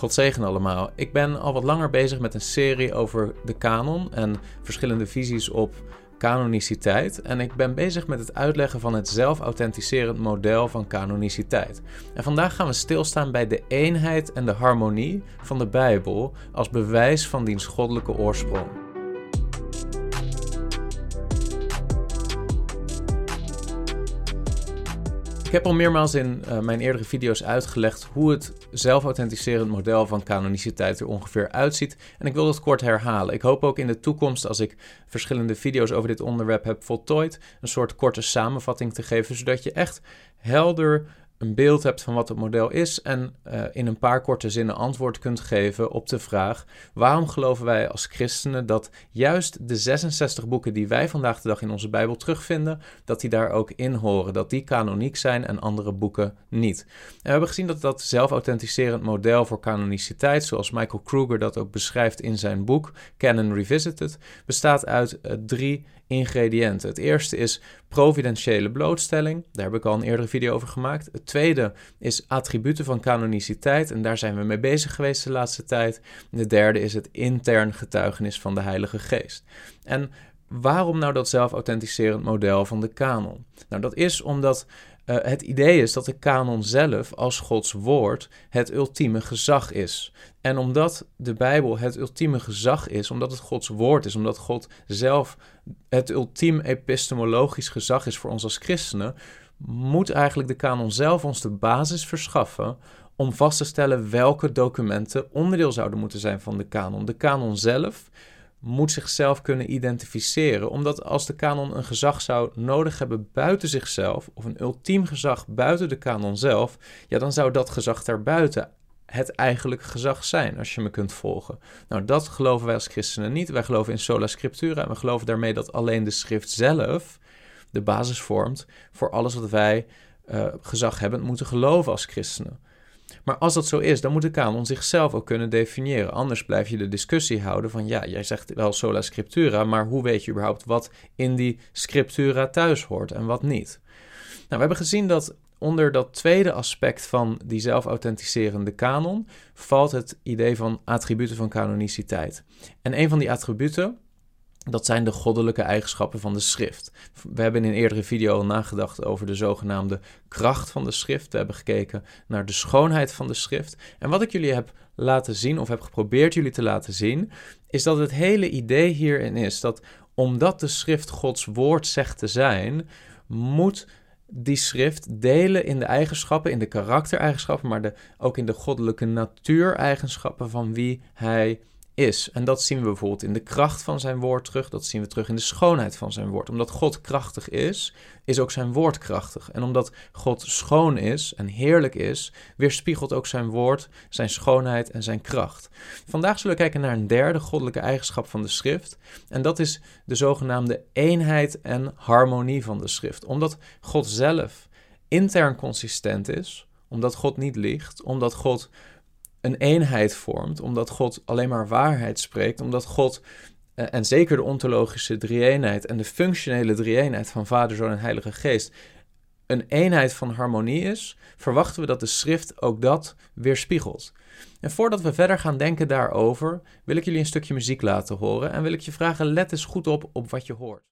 God zegen allemaal. Ik ben al wat langer bezig met een serie over de kanon en verschillende visies op canoniciteit. En ik ben bezig met het uitleggen van het zelfauthenticerend model van canoniciteit. En vandaag gaan we stilstaan bij de eenheid en de harmonie van de Bijbel als bewijs van diens goddelijke oorsprong. Ik heb al meermaals in uh, mijn eerdere video's uitgelegd hoe het zelfauthenticerend model van canoniciteit er ongeveer uitziet. En ik wil dat kort herhalen. Ik hoop ook in de toekomst, als ik verschillende video's over dit onderwerp heb voltooid, een soort korte samenvatting te geven, zodat je echt helder een beeld hebt van wat het model is en uh, in een paar korte zinnen antwoord kunt geven op de vraag: waarom geloven wij als christenen dat juist de 66 boeken die wij vandaag de dag in onze Bijbel terugvinden, dat die daar ook in horen, dat die kanoniek zijn en andere boeken niet? En we hebben gezien dat dat zelfauthenticerend model voor canoniciteit, zoals Michael Kruger dat ook beschrijft in zijn boek Canon Revisited, bestaat uit uh, drie ingrediënten. Het eerste is providentiële blootstelling. Daar heb ik al een eerdere video over gemaakt. Het tweede is attributen van canoniciteit. En daar zijn we mee bezig geweest de laatste tijd. De derde is het intern getuigenis van de Heilige Geest. En waarom nou dat zelfauthenticerend model van de kanon? Nou, dat is omdat uh, het idee is dat de kanon zelf als Gods woord het ultieme gezag is. En omdat de Bijbel het ultieme gezag is, omdat het Gods woord is, omdat God zelf het ultiem epistemologisch gezag is voor ons als christenen, moet eigenlijk de kanon zelf ons de basis verschaffen om vast te stellen welke documenten onderdeel zouden moeten zijn van de kanon. De kanon zelf moet zichzelf kunnen identificeren, omdat als de kanon een gezag zou nodig hebben buiten zichzelf, of een ultiem gezag buiten de kanon zelf, ja, dan zou dat gezag daarbuiten het eigenlijke gezag zijn, als je me kunt volgen. Nou, dat geloven wij als christenen niet. Wij geloven in sola scriptura en we geloven daarmee dat alleen de schrift zelf de basis vormt voor alles wat wij uh, gezag hebben moeten geloven als christenen. Maar als dat zo is, dan moet de kanon zichzelf ook kunnen definiëren. Anders blijf je de discussie houden van ja, jij zegt wel sola scriptura, maar hoe weet je überhaupt wat in die scriptura thuis hoort en wat niet? Nou, we hebben gezien dat onder dat tweede aspect van die zelfauthenticerende kanon valt het idee van attributen van canoniciteit. En een van die attributen, dat zijn de goddelijke eigenschappen van de schrift. We hebben in een eerdere video al nagedacht over de zogenaamde kracht van de schrift. We hebben gekeken naar de schoonheid van de schrift. En wat ik jullie heb laten zien, of heb geprobeerd jullie te laten zien, is dat het hele idee hierin is dat omdat de schrift Gods woord zegt te zijn, moet die schrift delen in de eigenschappen, in de karaktereigenschappen, maar de, ook in de goddelijke natuureigenschappen van wie hij is. En dat zien we bijvoorbeeld in de kracht van zijn woord terug. Dat zien we terug in de schoonheid van zijn woord. Omdat God krachtig is, is ook zijn woord krachtig. En omdat God schoon is en heerlijk is, weerspiegelt ook zijn woord zijn schoonheid en zijn kracht. Vandaag zullen we kijken naar een derde goddelijke eigenschap van de schrift. En dat is de zogenaamde eenheid en harmonie van de schrift. Omdat God zelf intern consistent is, omdat God niet liegt, omdat God een eenheid vormt, omdat God alleen maar waarheid spreekt, omdat God eh, en zeker de ontologische drie-eenheid en de functionele drie-eenheid van Vader, Zoon en Heilige Geest een eenheid van harmonie is, verwachten we dat de schrift ook dat weerspiegelt. En voordat we verder gaan denken daarover, wil ik jullie een stukje muziek laten horen en wil ik je vragen: let eens goed op op wat je hoort.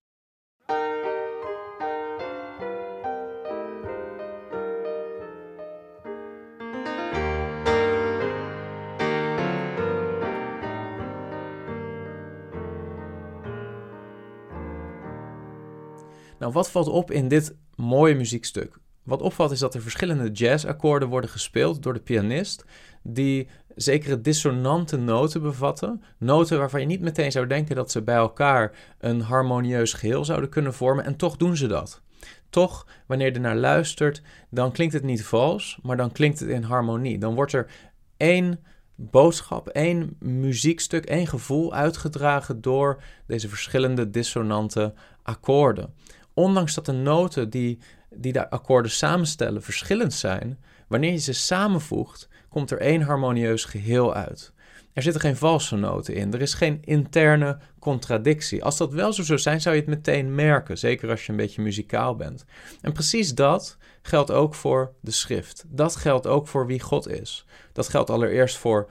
Nou, wat valt op in dit mooie muziekstuk? Wat opvalt is dat er verschillende jazzakkoorden worden gespeeld door de pianist, die zekere dissonante noten bevatten. Noten waarvan je niet meteen zou denken dat ze bij elkaar een harmonieus geheel zouden kunnen vormen, en toch doen ze dat. Toch, wanneer je er naar luistert, dan klinkt het niet vals, maar dan klinkt het in harmonie. Dan wordt er één boodschap, één muziekstuk, één gevoel uitgedragen door deze verschillende dissonante akkoorden ondanks dat de noten die, die de akkoorden samenstellen verschillend zijn, wanneer je ze samenvoegt, komt er één harmonieus geheel uit. Er zitten geen valse noten in. Er is geen interne contradictie. Als dat wel zo zou zijn, zou je het meteen merken. Zeker als je een beetje muzikaal bent. En precies dat geldt ook voor de schrift. Dat geldt ook voor wie God is. Dat geldt allereerst voor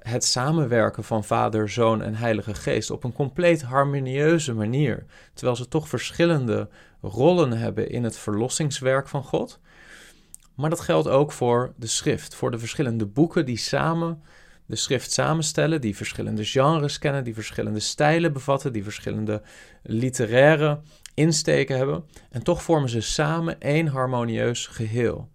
het samenwerken van Vader, Zoon en Heilige Geest op een compleet harmonieuze manier. Terwijl ze toch verschillende rollen hebben in het verlossingswerk van God. Maar dat geldt ook voor de schrift, voor de verschillende boeken die samen de schrift samenstellen, die verschillende genres kennen, die verschillende stijlen bevatten, die verschillende literaire insteken hebben. En toch vormen ze samen één harmonieus geheel.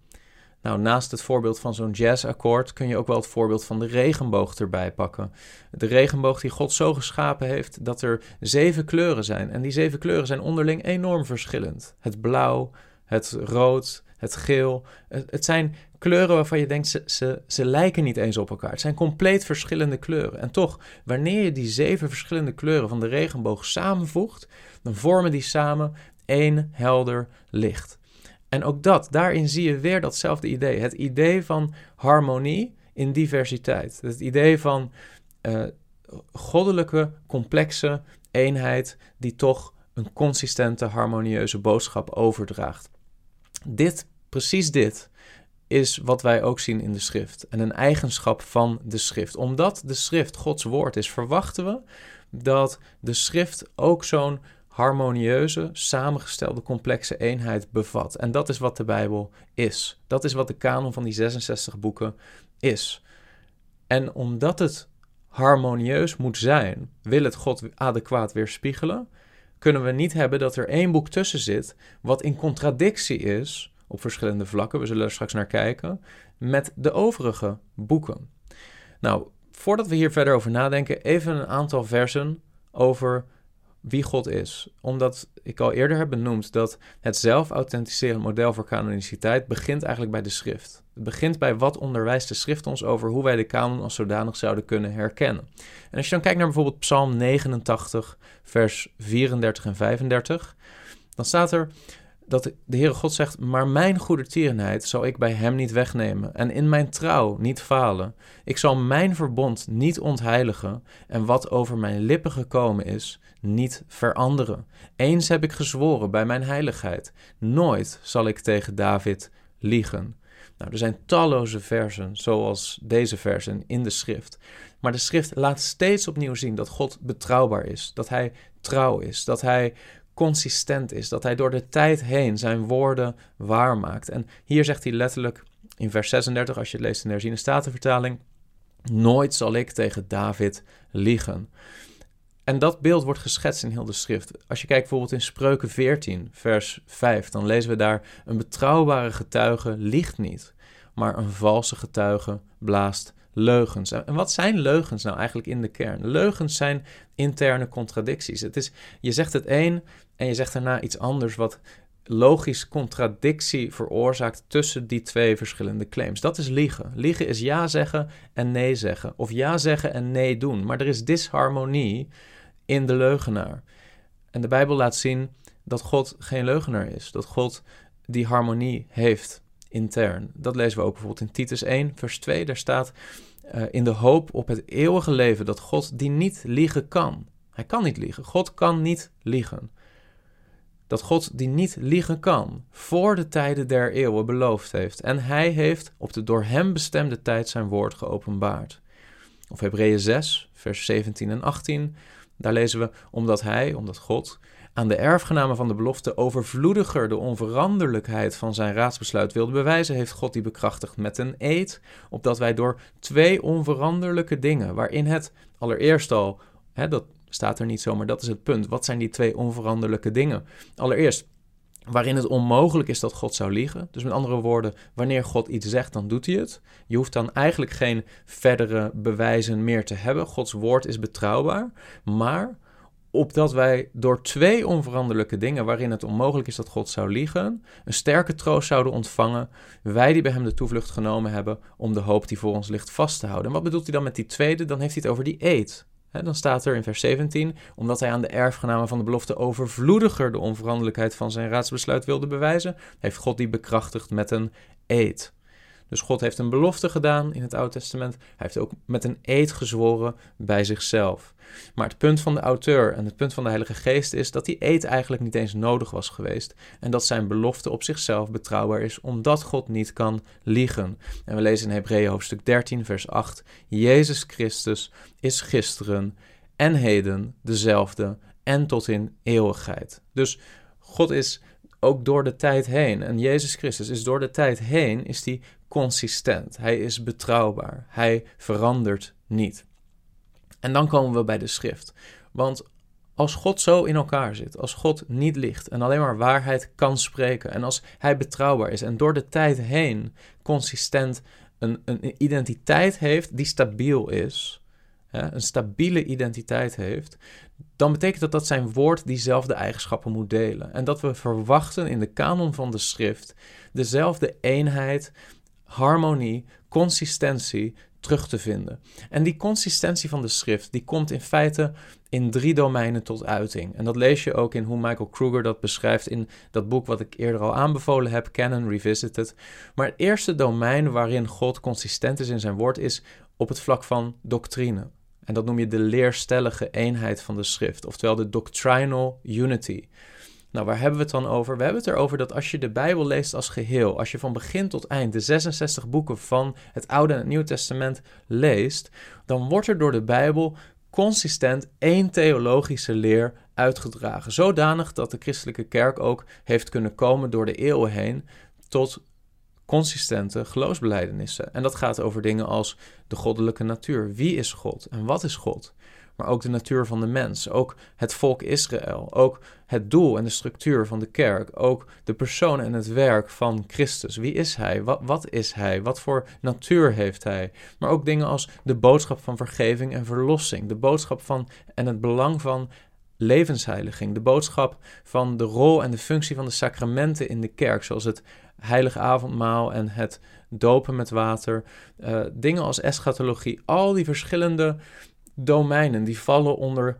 Nou, naast het voorbeeld van zo'n jazzakkoord kun je ook wel het voorbeeld van de regenboog erbij pakken. De regenboog die God zo geschapen heeft dat er zeven kleuren zijn. En die zeven kleuren zijn onderling enorm verschillend. Het blauw, het rood, het geel. Het, zijn kleuren waarvan je denkt, ze, ze, lijken niet eens op elkaar. Het zijn compleet verschillende kleuren. En toch, wanneer je die zeven verschillende kleuren van de regenboog samenvoegt, dan vormen die samen één helder licht. En ook dat, daarin zie je weer datzelfde idee. Het idee van harmonie in diversiteit. Het idee van uh, goddelijke, complexe eenheid die toch een consistente, harmonieuze boodschap overdraagt. Dit, precies dit, is wat wij ook zien in de schrift. En een eigenschap van de schrift. Omdat de schrift Gods woord is, verwachten we dat de schrift ook zo'n harmonieuze, samengestelde, complexe eenheid bevat. En dat is wat de Bijbel is. Dat is wat de kanon van die 66 boeken is. En omdat het harmonieus moet zijn, wil het God adequaat weerspiegelen, kunnen we niet hebben dat er één boek tussen zit wat in contradictie is op verschillende vlakken, we zullen er straks naar kijken, met de overige boeken. Nou, voordat we hier verder over nadenken, even een aantal versen over wie God is. Omdat ik al eerder heb benoemd dat het zelf-authenticerend model voor canoniciteit begint eigenlijk bij de schrift. Het begint bij wat onderwijst de schrift ons over hoe wij de kanon als zodanig zouden kunnen herkennen. En als je dan kijkt naar bijvoorbeeld Psalm 89, vers 34 en 35, dan staat er dat de Heere God zegt: Maar mijn goedertierenheid zal ik bij hem niet wegnemen, en in mijn trouw niet falen. Ik zal mijn verbond niet ontheiligen, en wat over mijn lippen gekomen is, niet veranderen. Eens heb ik gezworen bij mijn heiligheid: nooit zal ik tegen David liegen. Nou, er zijn talloze versen, zoals deze versen in de schrift. Maar de schrift laat steeds opnieuw zien dat God betrouwbaar is, dat hij trouw is, dat hij consistent is, dat hij door de tijd heen zijn woorden waarmaakt. En hier zegt hij letterlijk in vers 36, als je het leest in de herziene statenvertaling, nooit zal ik tegen David liegen. En dat beeld wordt geschetst in heel de schrift. Als je kijkt bijvoorbeeld in Spreuken 14, vers 5, dan lezen we daar: Een betrouwbare getuige liegt niet, maar een valse getuige blaast leugens. En wat zijn leugens nou eigenlijk in de kern? Leugens zijn interne contradicties. Het is, je zegt het een en je zegt daarna iets anders wat logisch contradictie veroorzaakt tussen die twee verschillende claims. Dat is liegen. Liegen is ja zeggen en nee zeggen. Of ja zeggen en nee doen. Maar er is disharmonie in de leugenaar. En de Bijbel laat zien dat God geen leugenaar is. Dat God die harmonie heeft intern. Dat lezen we ook bijvoorbeeld in Titus 1, vers 2. Daar staat uh, in de hoop op het eeuwige leven dat God die niet liegen kan. Hij kan niet liegen. God kan niet liegen. Dat God die niet liegen kan, voor de tijden der eeuwen beloofd heeft. En hij heeft op de door hem bestemde tijd zijn woord geopenbaard. Of Hebreeën 6, vers 17 en 18. Daar lezen we, omdat hij, omdat God, aan de erfgenamen van de belofte overvloediger de onveranderlijkheid van zijn raadsbesluit wilde bewijzen, heeft God die bekrachtigd met een eed, opdat wij door twee onveranderlijke dingen, waarin het allereerst al, hè, dat staat er niet zo, maar dat is het punt. Wat zijn die twee onveranderlijke dingen? Allereerst, waarin het onmogelijk is dat God zou liegen. Dus met andere woorden, wanneer God iets zegt, dan doet hij het. Je hoeft dan eigenlijk geen verdere bewijzen meer te hebben. Gods woord is betrouwbaar, maar opdat wij door twee onveranderlijke dingen, waarin het onmogelijk is dat God zou liegen, een sterke troost zouden ontvangen, wij die bij hem de toevlucht genomen hebben om de hoop die voor ons ligt vast te houden. En wat bedoelt hij dan met die tweede? Dan heeft hij het over die eed. dan staat er in vers 17, omdat hij aan de erfgenamen van de belofte overvloediger de onveranderlijkheid van zijn raadsbesluit wilde bewijzen, heeft God die bekrachtigd met een eed. Dus God heeft een belofte gedaan in het Oude Testament. Hij heeft ook met een eed gezworen bij zichzelf. Maar het punt van de auteur en het punt van de Heilige Geest is dat die eed eigenlijk niet eens nodig was geweest. En dat zijn belofte op zichzelf betrouwbaar is, omdat God niet kan liegen. En we lezen in Hebreeën hoofdstuk 13, vers 8: Jezus Christus is gisteren en heden dezelfde en tot in eeuwigheid. Dus God is ook door de tijd heen. En Jezus Christus is door de tijd heen is die consistent. Hij is betrouwbaar. Hij verandert niet. En dan komen we bij de schrift. Want als God zo in elkaar zit, als God niet ligt en alleen maar waarheid kan spreken, en als Hij betrouwbaar is en door de tijd heen consistent een, een identiteit heeft die stabiel is, hè, een stabiele identiteit heeft, dan betekent dat dat zijn woord diezelfde eigenschappen moet delen. En dat we verwachten in de kanon van de schrift dezelfde eenheid, harmonie, consistentie terug te vinden. En die consistentie van de schrift, die komt in feite in drie domeinen tot uiting. En dat lees je ook in hoe Michael Kruger dat beschrijft in dat boek wat ik eerder al aanbevolen heb, Canon Revisited. Maar het eerste domein waarin God consistent is in zijn woord is op het vlak van doctrine. En dat noem je de leerstellige eenheid van de schrift, oftewel de doctrinal unity. Nou, waar hebben we het dan over? We hebben het erover dat als je de Bijbel leest als geheel, als je van begin tot eind de 66 boeken van het Oude en het Nieuwe Testament leest, dan wordt er door de Bijbel consistent één theologische leer uitgedragen. Zodanig dat de christelijke kerk ook heeft kunnen komen door de eeuwen heen tot consistente geloofsbelijdenissen. En dat gaat over dingen als de goddelijke natuur. Wie is God en wat is God? Maar ook de natuur van de mens, ook het volk Israël, ook het doel en de structuur van de kerk, ook de persoon en het werk van Christus. Wie is hij? Wat, wat is hij? Wat voor natuur heeft hij? Maar ook dingen als de boodschap van vergeving en verlossing, de boodschap van en het belang van levensheiliging, de boodschap van de rol en de functie van de sacramenten in de kerk, zoals het heilige avondmaal en het dopen met water, uh, dingen als eschatologie, al die verschillende domeinen die vallen onder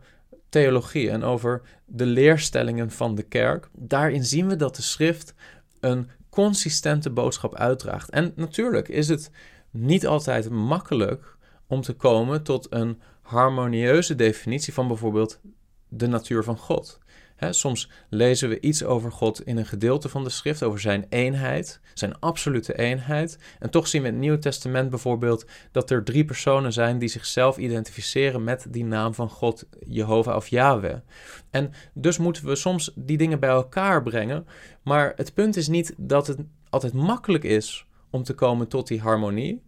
theologie en over de leerstellingen van de kerk. Daarin zien we dat de schrift een consistente boodschap uitdraagt. En natuurlijk is het niet altijd makkelijk om te komen tot een harmonieuze definitie van bijvoorbeeld de natuur van God soms lezen we iets over God in een gedeelte van de schrift, over zijn eenheid, zijn absolute eenheid. En toch zien we in het Nieuwe Testament bijvoorbeeld dat er drie personen zijn die zichzelf identificeren met die naam van God, Jehovah of Yahweh. En dus moeten we soms die dingen bij elkaar brengen. Maar het punt is niet dat het altijd makkelijk is om te komen tot die harmonie.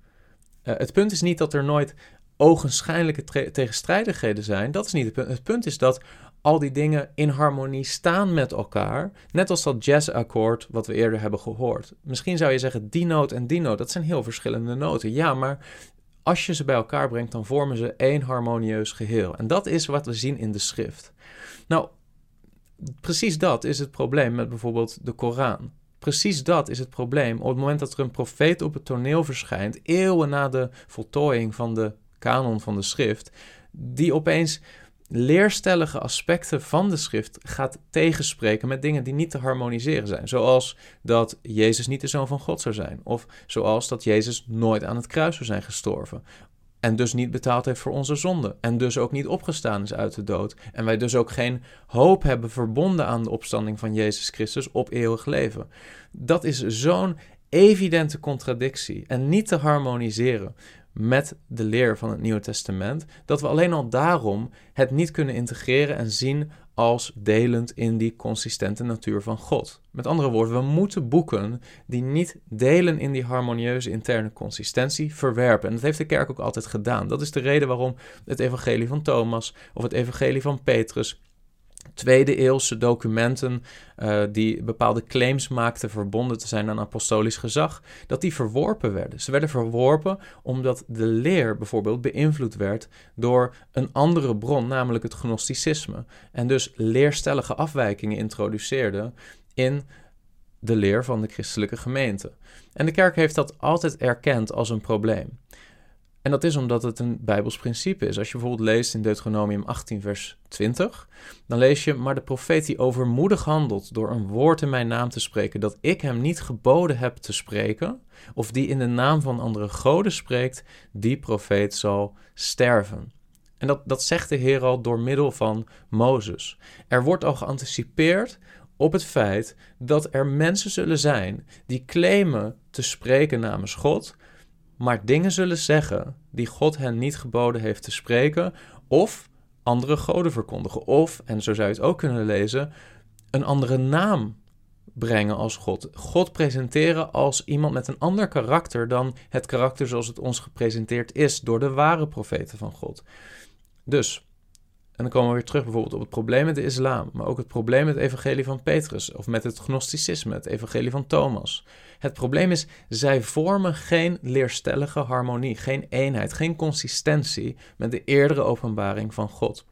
Uh, het punt is niet dat er nooit ogenschijnlijke tegenstrijdigheden zijn. Dat is niet het punt. Het punt is dat al die dingen in harmonie staan met elkaar. Net als dat jazzakkoord wat we eerder hebben gehoord. Misschien zou je zeggen, die noot en die noot, dat zijn heel verschillende noten. Ja, maar als je ze bij elkaar brengt, dan vormen ze één harmonieus geheel. En dat is wat we zien in de schrift. Nou, precies dat is het probleem met bijvoorbeeld de Koran. Precies dat is het probleem op het moment dat er een profeet op het toneel verschijnt, eeuwen na de voltooiing van de kanon van de schrift, die opeens leerstellige aspecten van de schrift gaat tegenspreken met dingen die niet te harmoniseren zijn. Zoals dat Jezus niet de zoon van God zou zijn. Of zoals dat Jezus nooit aan het kruis zou zijn gestorven. En dus niet betaald heeft voor onze zonde. En dus ook niet opgestaan is uit de dood. En wij dus ook geen hoop hebben verbonden aan de opstanding van Jezus Christus op eeuwig leven. Dat is zo'n evidente contradictie en niet te harmoniseren met de leer van het Nieuwe Testament, dat we alleen al daarom het niet kunnen integreren en zien als delend in die consistente natuur van God. Met andere woorden, we moeten boeken die niet delen in die harmonieuze interne consistentie verwerpen. En dat heeft de kerk ook altijd gedaan. Dat is de reden waarom het evangelie van Thomas of het evangelie van Petrus tweede eeuwse documenten uh, die bepaalde claims maakten verbonden te zijn aan apostolisch gezag, dat die verworpen werden. Ze werden verworpen omdat de leer bijvoorbeeld beïnvloed werd door een andere bron, namelijk het gnosticisme. En dus leerstellige afwijkingen introduceerde in de leer van de christelijke gemeente. En de kerk heeft dat altijd erkend als een probleem. En dat is omdat het een Bijbels principe is. Als je bijvoorbeeld leest in Deuteronomium 18, vers 20, dan lees je: Maar de profeet die overmoedig handelt door een woord in mijn naam te spreken, dat ik hem niet geboden heb te spreken, of die in de naam van andere goden spreekt, die profeet zal sterven. En dat, dat zegt de Heer al door middel van Mozes. Er wordt al geanticipeerd op het feit dat er mensen zullen zijn die claimen te spreken namens God, maar dingen zullen zeggen die God hen niet geboden heeft te spreken, of andere goden verkondigen, of, en zo zou je het ook kunnen lezen, een andere naam brengen als God. God presenteren als iemand met een ander karakter dan het karakter zoals het ons gepresenteerd is door de ware profeten van God. Dus, en dan komen we weer terug bijvoorbeeld op het probleem met de islam, maar ook het probleem met het evangelie van Petrus of met het gnosticisme, het evangelie van Thomas. Het probleem is, zij vormen geen leerstellige harmonie, geen eenheid, geen consistentie met de eerdere openbaring van God.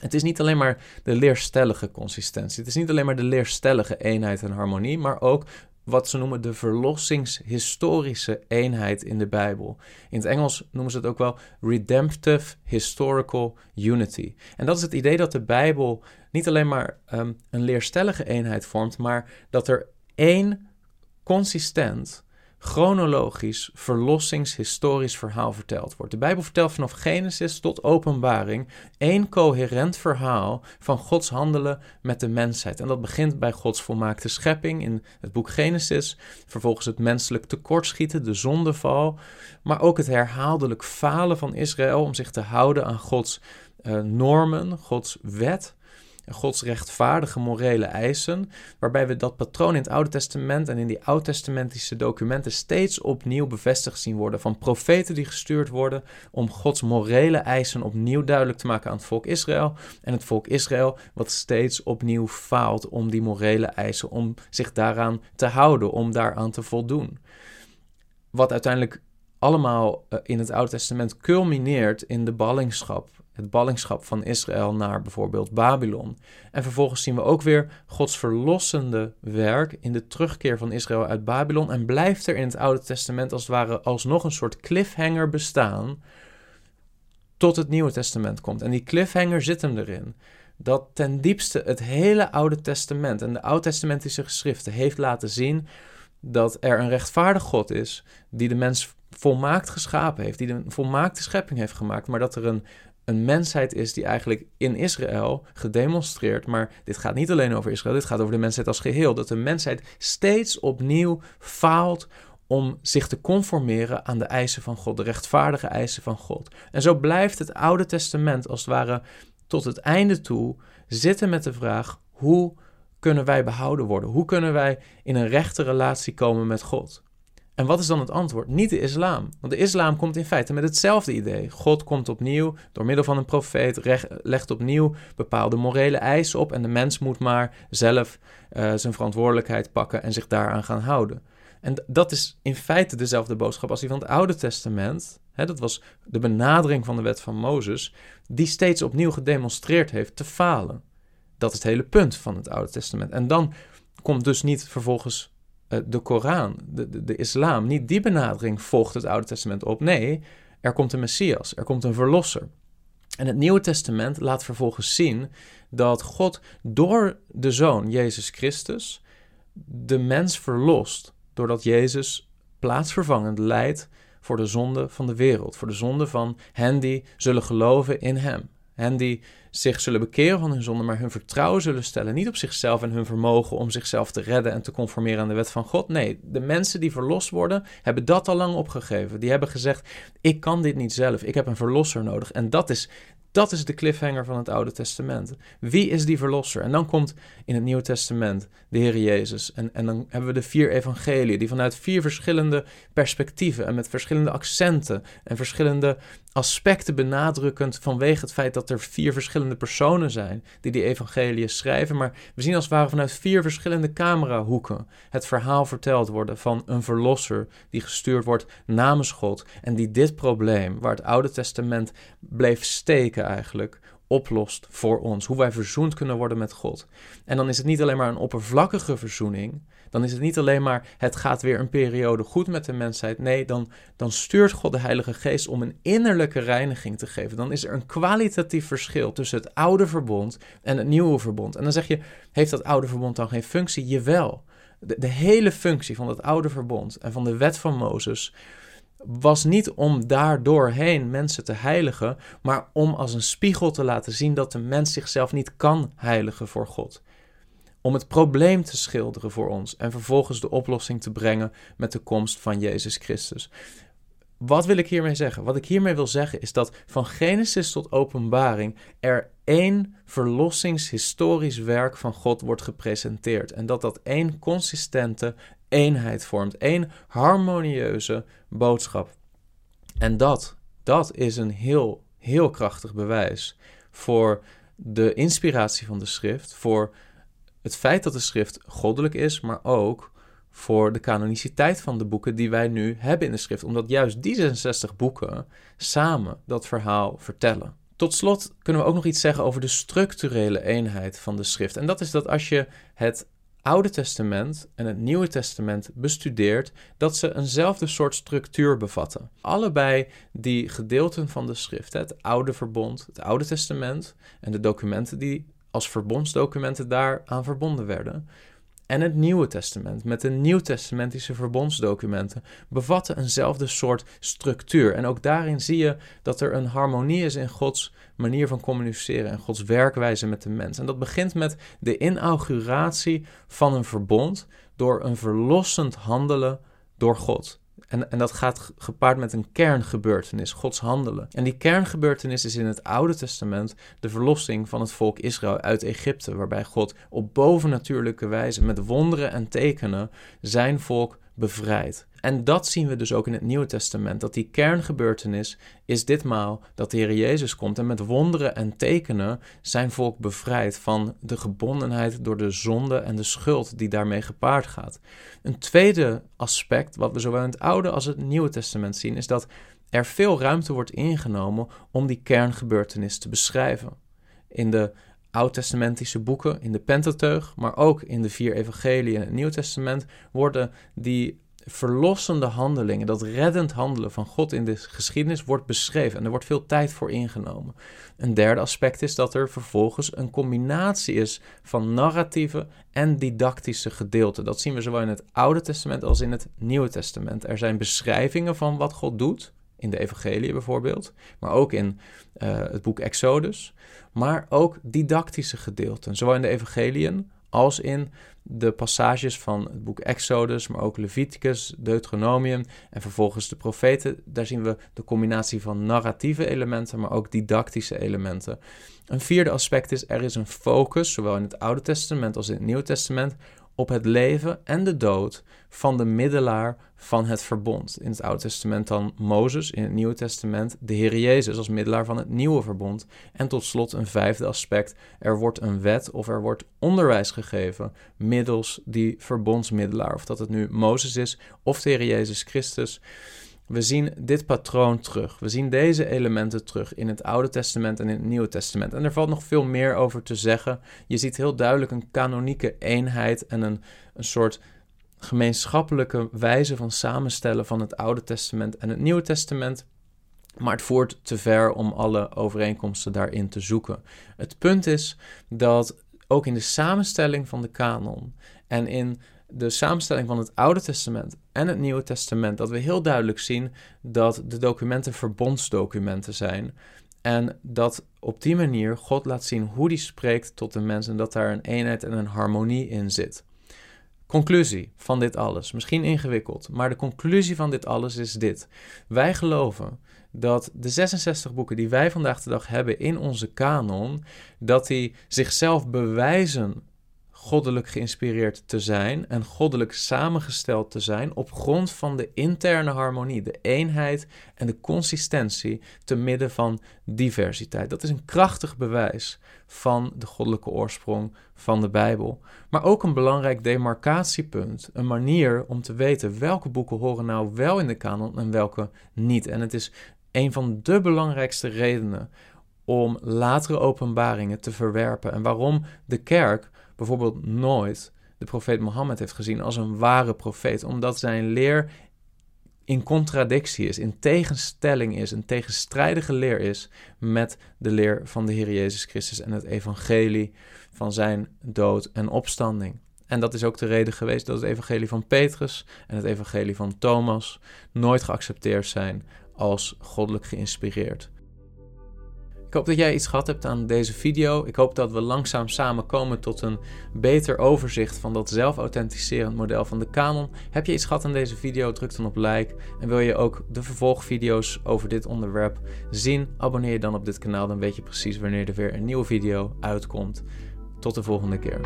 Het is niet alleen maar de leerstellige consistentie, het is niet alleen maar de leerstellige eenheid en harmonie, maar ook wat ze noemen de verlossingshistorische eenheid in de Bijbel. In het Engels noemen ze het ook wel redemptive historical unity. En dat is het idee dat de Bijbel niet alleen maar um, een leerstellige eenheid vormt, maar dat er één consistent chronologisch, verlossingshistorisch verhaal verteld wordt. De Bijbel vertelt vanaf Genesis tot Openbaring één coherent verhaal van Gods handelen met de mensheid. En dat begint bij Gods volmaakte schepping in het boek Genesis, vervolgens het menselijk tekortschieten, de zondeval, maar ook het herhaaldelijk falen van Israël om zich te houden aan Gods uh, normen, Gods wet. Gods rechtvaardige morele eisen, waarbij we dat patroon in het Oude Testament en in die oud-testamentische documenten steeds opnieuw bevestigd zien worden van profeten die gestuurd worden om Gods morele eisen opnieuw duidelijk te maken aan het volk Israël en het volk Israël wat steeds opnieuw faalt om die morele eisen, om zich daaraan te houden, om daaraan te voldoen. Wat uiteindelijk allemaal eh, in het Oude Testament culmineert in de ballingschap het ballingschap van Israël naar bijvoorbeeld Babylon. En vervolgens zien we ook weer Gods verlossende werk in de terugkeer van Israël uit Babylon. En blijft er in het Oude Testament als het ware alsnog een soort cliffhanger bestaan. Tot het Nieuwe Testament komt. En die cliffhanger zit hem erin. Dat ten diepste het hele Oude Testament en de Oud-testamentische geschriften heeft laten zien dat er een rechtvaardig God is die de mens volmaakt geschapen heeft, die de volmaakte schepping heeft gemaakt, maar dat er een, een mensheid is die eigenlijk in Israël gedemonstreerd, maar dit gaat niet alleen over Israël, dit gaat over de mensheid als geheel, dat de mensheid steeds opnieuw faalt om zich te conformeren aan de eisen van God, de rechtvaardige eisen van God. En zo blijft het Oude Testament als het ware tot het einde toe zitten met de vraag: hoe kunnen wij behouden worden? Hoe kunnen wij in een rechte relatie komen met God? En wat is dan het antwoord? Niet de islam. Want de islam komt in feite met hetzelfde idee. God komt opnieuw door middel van een profeet, legt opnieuw bepaalde morele eisen op. En de mens moet maar zelf uh, zijn verantwoordelijkheid pakken en zich daaraan gaan houden. En dat is in feite dezelfde boodschap als die van het Oude Testament. dat was de benadering van de wet van Mozes, die steeds opnieuw gedemonstreerd heeft te falen. Dat is het hele punt van het Oude Testament. En dan komt dus niet vervolgens eh, de Koran, de, de, de, islam, niet die benadering volgt het Oude Testament op. Nee, er komt een Messias, er komt een verlosser. En het Nieuwe Testament laat vervolgens zien dat God door de Zoon, Jezus Christus, de mens verlost, doordat Jezus plaatsvervangend leidt voor de zonde van de wereld, voor de zonde van hen die zullen geloven in Hem. Hen die zich zullen bekeren van hun zonde, maar hun vertrouwen zullen stellen. Niet op zichzelf en hun vermogen om zichzelf te redden en te conformeren aan de wet van God. Nee, de mensen die verlost worden, hebben dat al lang opgegeven. Die hebben gezegd: Ik kan dit niet zelf, ik heb een verlosser nodig. En dat is dat is de cliffhanger van het Oude Testament. Wie is die verlosser? En dan komt in het Nieuwe Testament de Heer Jezus. En, en dan hebben we de vier evangeliën, die vanuit vier verschillende perspectieven en met verschillende accenten en verschillende aspecten benadrukkend vanwege het feit dat er vier verschillende personen zijn die die evangeliën schrijven. Maar we zien als het ware vanuit vier verschillende camerahoeken het verhaal verteld worden van een verlosser die gestuurd wordt namens God en die dit probleem, waar het Oude Testament bleef steken eigenlijk, oplost voor ons. Hoe wij verzoend kunnen worden met God. En dan is het niet alleen maar een oppervlakkige verzoening. Dan is het niet alleen maar het gaat weer een periode goed met de mensheid. Nee, dan, dan stuurt God de Heilige Geest om een innerlijke reiniging te geven. Dan is er een kwalitatief verschil tussen het oude verbond en het nieuwe verbond. En dan zeg je, heeft dat oude verbond dan geen functie? Jawel. De, de hele functie van dat oude verbond en van de wet van Mozes was niet om daardoorheen mensen te heiligen, maar om als een spiegel te laten zien dat de mens zichzelf niet kan heiligen voor God. Om het probleem te schilderen voor ons en vervolgens de oplossing te brengen met de komst van Jezus Christus. Wat wil ik hiermee zeggen? Wat ik hiermee wil zeggen is dat van Genesis tot Openbaring er één verlossingshistorisch werk van God wordt gepresenteerd. En dat dat één consistente eenheid vormt, één harmonieuze boodschap. En dat, dat is een heel, heel krachtig bewijs voor de inspiratie van de schrift, voor het feit dat de schrift goddelijk is, maar ook voor de canoniciteit van de boeken die wij nu hebben in de schrift, omdat juist die 66 boeken samen dat verhaal vertellen. Tot slot kunnen we ook nog iets zeggen over de structurele eenheid van de schrift. En dat is dat als je het Oude Testament en het Nieuwe Testament bestudeert, dat ze eenzelfde soort structuur bevatten. Allebei die gedeelten van de schrift, het Oude Verbond, het Oude Testament en de documenten die als verbondsdocumenten daaraan verbonden werden, en het Nieuwe Testament met de nieuwtestamentische verbondsdocumenten bevatten eenzelfde soort structuur. En ook daarin zie je dat er een harmonie is in Gods manier van communiceren en Gods werkwijze met de mens. En dat begint met de inauguratie van een verbond door een verlossend handelen door God. En, en dat gaat gepaard met een kerngebeurtenis, Gods handelen. En die kerngebeurtenis is in het Oude Testament de verlossing van het volk Israël uit Egypte, waarbij God op bovennatuurlijke wijze met wonderen en tekenen zijn volk bevrijdt. En dat zien we dus ook in het Nieuwe Testament. Dat die kerngebeurtenis is ditmaal dat de Heer Jezus komt en met wonderen en tekenen zijn volk bevrijdt van de gebondenheid door de zonde en de schuld die daarmee gepaard gaat. Een tweede aspect, wat we zowel in het Oude als het Nieuwe Testament zien, is dat er veel ruimte wordt ingenomen om die kerngebeurtenis te beschrijven. In de oud-testamentische boeken, in de Pentateuch, maar ook in de vier evangelieën in het Nieuw Testament, worden die verlossende handelingen, dat reddend handelen van God in de geschiedenis wordt beschreven en er wordt veel tijd voor ingenomen. Een derde aspect is dat er vervolgens een combinatie is van narratieve en didactische gedeelten. Dat zien we zowel in het Oude Testament als in het Nieuwe Testament. Er zijn beschrijvingen van wat God doet, in de Evangelie bijvoorbeeld, maar ook in uh, het boek Exodus, maar ook didactische gedeelten, zowel in de Evangeliën als in de passages van het boek Exodus, maar ook Leviticus, Deuteronomium en vervolgens de profeten. Daar zien we de combinatie van narratieve elementen, maar ook didactische elementen. Een vierde aspect is, er is een focus, zowel in het Oude Testament als in het Nieuwe Testament, op het leven en de dood van de middelaar van het verbond. In het Oude Testament dan Mozes, in het Nieuwe Testament de Heer Jezus als middelaar van het nieuwe verbond. En tot slot een vijfde aspect, er wordt een wet of er wordt onderwijs gegeven middels die verbondsmiddelaar. Of dat het nu Mozes is of de Heer Jezus Christus. We zien dit patroon terug. We zien deze elementen terug in het Oude Testament en in het Nieuwe Testament. En er valt nog veel meer over te zeggen. Je ziet heel duidelijk een kanonieke eenheid en een, een soort gemeenschappelijke wijze van samenstellen van het Oude Testament en het Nieuwe Testament. Maar het voert te ver om alle overeenkomsten daarin te zoeken. Het punt is dat ook in de samenstelling van de kanon en in de samenstelling van het Oude Testament en het Nieuwe Testament, dat we heel duidelijk zien dat de documenten verbondsdocumenten zijn. En dat op die manier God laat zien hoe hij spreekt tot de mens en dat daar een eenheid en een harmonie in zit. Conclusie van dit alles, misschien ingewikkeld, maar de conclusie van dit alles is dit. Wij geloven dat de 66 boeken die wij vandaag de dag hebben in onze kanon, dat die zichzelf bewijzen goddelijk geïnspireerd te zijn en goddelijk samengesteld te zijn op grond van de interne harmonie, de eenheid en de consistentie te midden van diversiteit. Dat is een krachtig bewijs van de goddelijke oorsprong van de Bijbel, maar ook een belangrijk demarcatiepunt, een manier om te weten welke boeken horen nou wel in de kanon en welke niet. En het is een van de belangrijkste redenen om latere openbaringen te verwerpen en waarom de kerk bijvoorbeeld nooit de profeet Mohammed heeft gezien als een ware profeet, omdat zijn leer in contradictie is, in tegenstelling is, een tegenstrijdige leer is met de leer van de Heer Jezus Christus en het evangelie van zijn dood en opstanding. En dat is ook de reden geweest dat het evangelie van Petrus en het evangelie van Thomas nooit geaccepteerd zijn als goddelijk geïnspireerd. Ik hoop dat jij iets gehad hebt aan deze video. Ik hoop dat we langzaam samen komen tot een beter overzicht van dat zelfauthenticerend model van de kanon. Heb je iets gehad aan deze video? Druk dan op like. En wil je ook de vervolgvideo's over dit onderwerp zien? Abonneer je dan op dit kanaal, dan weet je precies wanneer er weer een nieuwe video uitkomt. Tot de volgende keer.